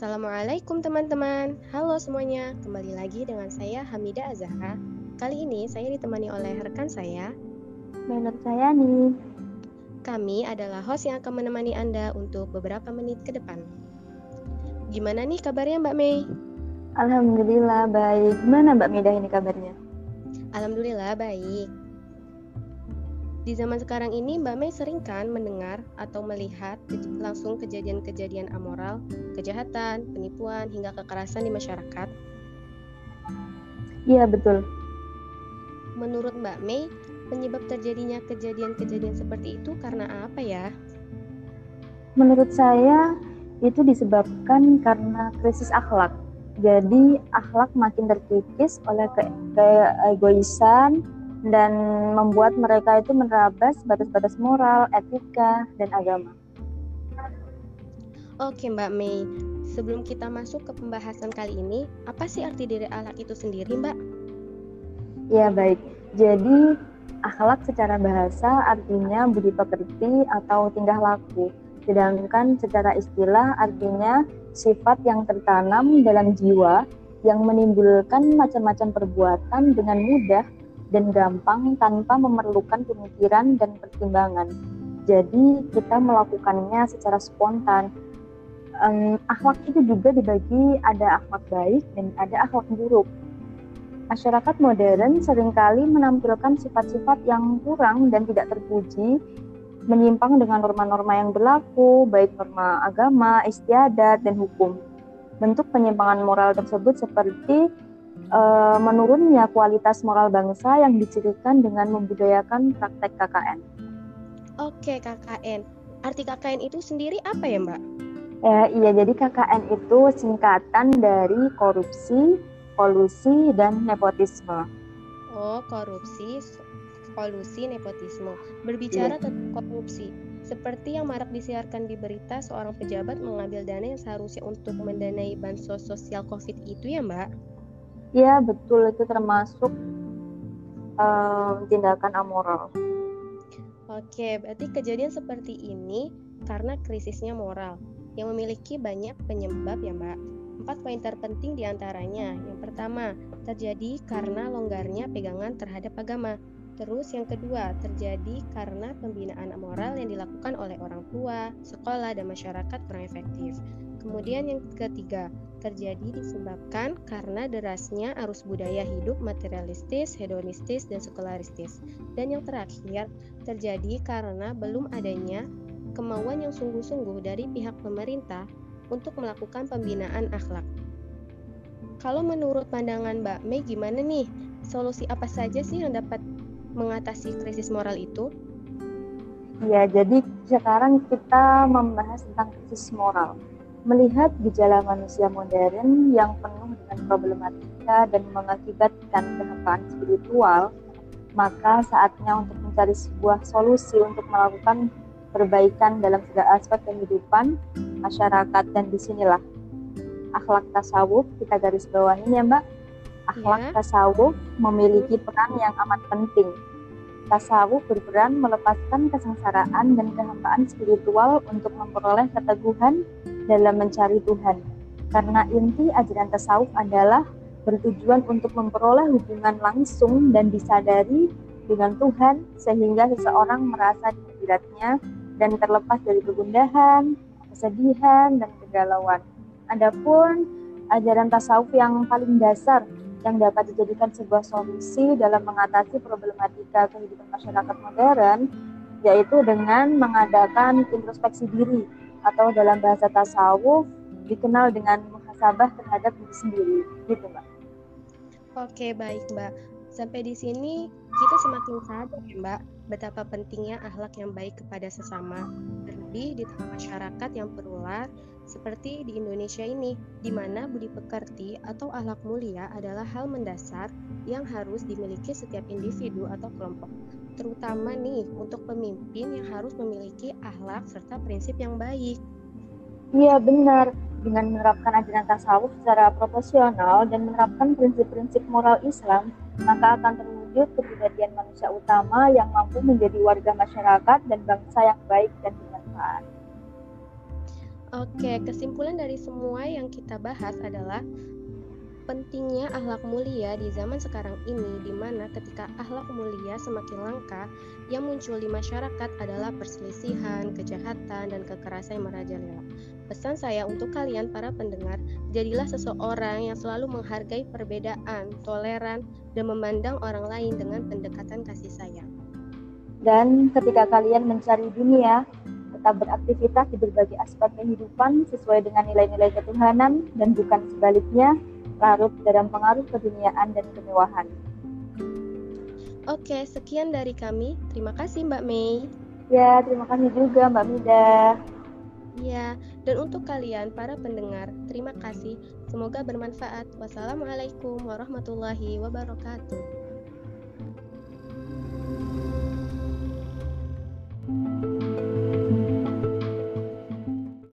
Assalamualaikum teman-teman. Halo semuanya, kembali lagi dengan saya Hamida Azahra. Kali ini saya ditemani oleh rekan saya, Menurut saya nih, Kami adalah host yang akan menemani Anda untuk beberapa menit ke depan. Gimana nih kabarnya Mbak Mei? Alhamdulillah baik. Gimana Mbak Mida ini kabarnya? Alhamdulillah baik. Di zaman sekarang ini Mbak Mei sering kan mendengar atau melihat ke- langsung kejadian-kejadian amoral, kejahatan, penipuan, hingga kekerasan di masyarakat. Iya betul. Menurut Mbak Mei, penyebab terjadinya kejadian-kejadian seperti itu karena apa ya? Menurut saya itu disebabkan karena krisis akhlak. Jadi akhlak makin terkikis oleh ke- keegoisan dan membuat mereka itu menerabas batas-batas moral, etika, dan agama. Oke Mbak Mei, sebelum kita masuk ke pembahasan kali ini, apa sih arti dari akhlak itu sendiri Mbak? Ya baik. Jadi akhlak secara bahasa artinya budi pekerti atau tingkah laku. Sedangkan secara istilah artinya sifat yang tertanam dalam jiwa yang menimbulkan macam-macam perbuatan dengan mudah dan gampang tanpa memerlukan pemikiran dan pertimbangan. Jadi kita melakukannya secara spontan. Em, akhlak itu juga dibagi ada akhlak baik dan ada akhlak buruk. Masyarakat modern sering kali menampilkan sifat-sifat yang kurang dan tidak terpuji, menyimpang dengan norma-norma yang berlaku, baik norma agama, istiadat, dan hukum. Bentuk penyimpangan moral tersebut seperti eh, menurunnya kualitas moral bangsa yang dicirikan dengan membudayakan praktek KKN. Oke KKN, arti KKN itu sendiri apa ya Mbak? Eh, iya, jadi KKN itu singkatan dari korupsi, kolusi, dan nepotisme. Oh korupsi, kolusi, nepotisme. Berbicara tentang korupsi, seperti yang marak disiarkan di berita seorang pejabat mengambil dana yang seharusnya untuk mendanai bansos sosial COVID itu ya Mbak? Ya, betul itu termasuk eh, tindakan amoral. Oke, berarti kejadian seperti ini karena krisisnya moral yang memiliki banyak penyebab ya Mbak. Empat poin terpenting di antaranya. Yang pertama, terjadi karena longgarnya pegangan terhadap agama. Terus yang kedua, terjadi karena pembinaan moral yang dilakukan oleh orang tua, sekolah, dan masyarakat kurang efektif. Kemudian yang ketiga, terjadi disebabkan karena derasnya arus budaya hidup materialistis, hedonistis, dan sekularistis. Dan yang terakhir, terjadi karena belum adanya kemauan yang sungguh-sungguh dari pihak pemerintah untuk melakukan pembinaan akhlak. Kalau menurut pandangan Mbak Mei gimana nih? Solusi apa saja sih yang dapat mengatasi krisis moral itu? Ya, jadi sekarang kita membahas tentang krisis moral. Melihat gejala manusia modern yang penuh dengan problematika dan mengakibatkan kehampaan spiritual, maka saatnya untuk mencari sebuah solusi untuk melakukan perbaikan dalam segala aspek kehidupan masyarakat dan di sinilah akhlak tasawuf kita garis bawahin ya mbak akhlak Ya. tasawuf memiliki peran yang amat penting tasawuf berperan melepaskan kesengsaraan dan kehampaan spiritual untuk memperoleh keteguhan dalam mencari Tuhan karena inti ajaran tasawuf adalah bertujuan untuk memperoleh hubungan langsung dan disadari dengan Tuhan sehingga seseorang merasa dijiratnya dan terlepas dari kegundahan, kesedihan, dan kegalauan. Adapun ajaran tasawuf yang paling dasar yang dapat dijadikan sebuah solusi dalam mengatasi problematika kehidupan masyarakat modern yaitu dengan mengadakan introspeksi diri atau dalam bahasa tasawuf dikenal dengan muhasabah terhadap diri sendiri gitu mbak. Oke, baik Mbak. Sampai di sini kita semakin sadar ya Mbak betapa pentingnya akhlak yang baik kepada sesama, terlebih di tengah masyarakat yang perular seperti di Indonesia ini, di mana budi pekerti atau akhlak mulia adalah hal mendasar yang harus dimiliki setiap individu atau kelompok, terutama nih untuk pemimpin yang harus memiliki akhlak serta prinsip yang baik. Iya benar. Dengan menerapkan ajaran tasawuf secara proporsional dan menerapkan prinsip-prinsip moral Islam, maka akan terwujud kepribadian manusia utama yang mampu menjadi warga masyarakat dan bangsa yang baik dan bermanfaat. Oke, kesimpulan dari semua yang kita bahas adalah pentingnya akhlak mulia di zaman sekarang ini di mana ketika akhlak mulia semakin langka yang muncul di masyarakat adalah perselisihan, kejahatan, dan kekerasan yang merajalela. Pesan saya untuk kalian para pendengar, jadilah seseorang yang selalu menghargai perbedaan, toleran, dan memandang orang lain dengan pendekatan kasih sayang. Dan ketika kalian mencari dunia, tetap beraktivitas di berbagai aspek kehidupan sesuai dengan nilai-nilai ketuhanan dan bukan sebaliknya larut dalam pengaruh keduniaan dan kemewahan. Oke, sekian dari kami. Terima kasih Mbak Mei. Ya, terima kasih juga Mbak Mida. Ya, dan untuk kalian para pendengar, terima kasih. Semoga bermanfaat. Wassalamualaikum warahmatullahi wabarakatuh.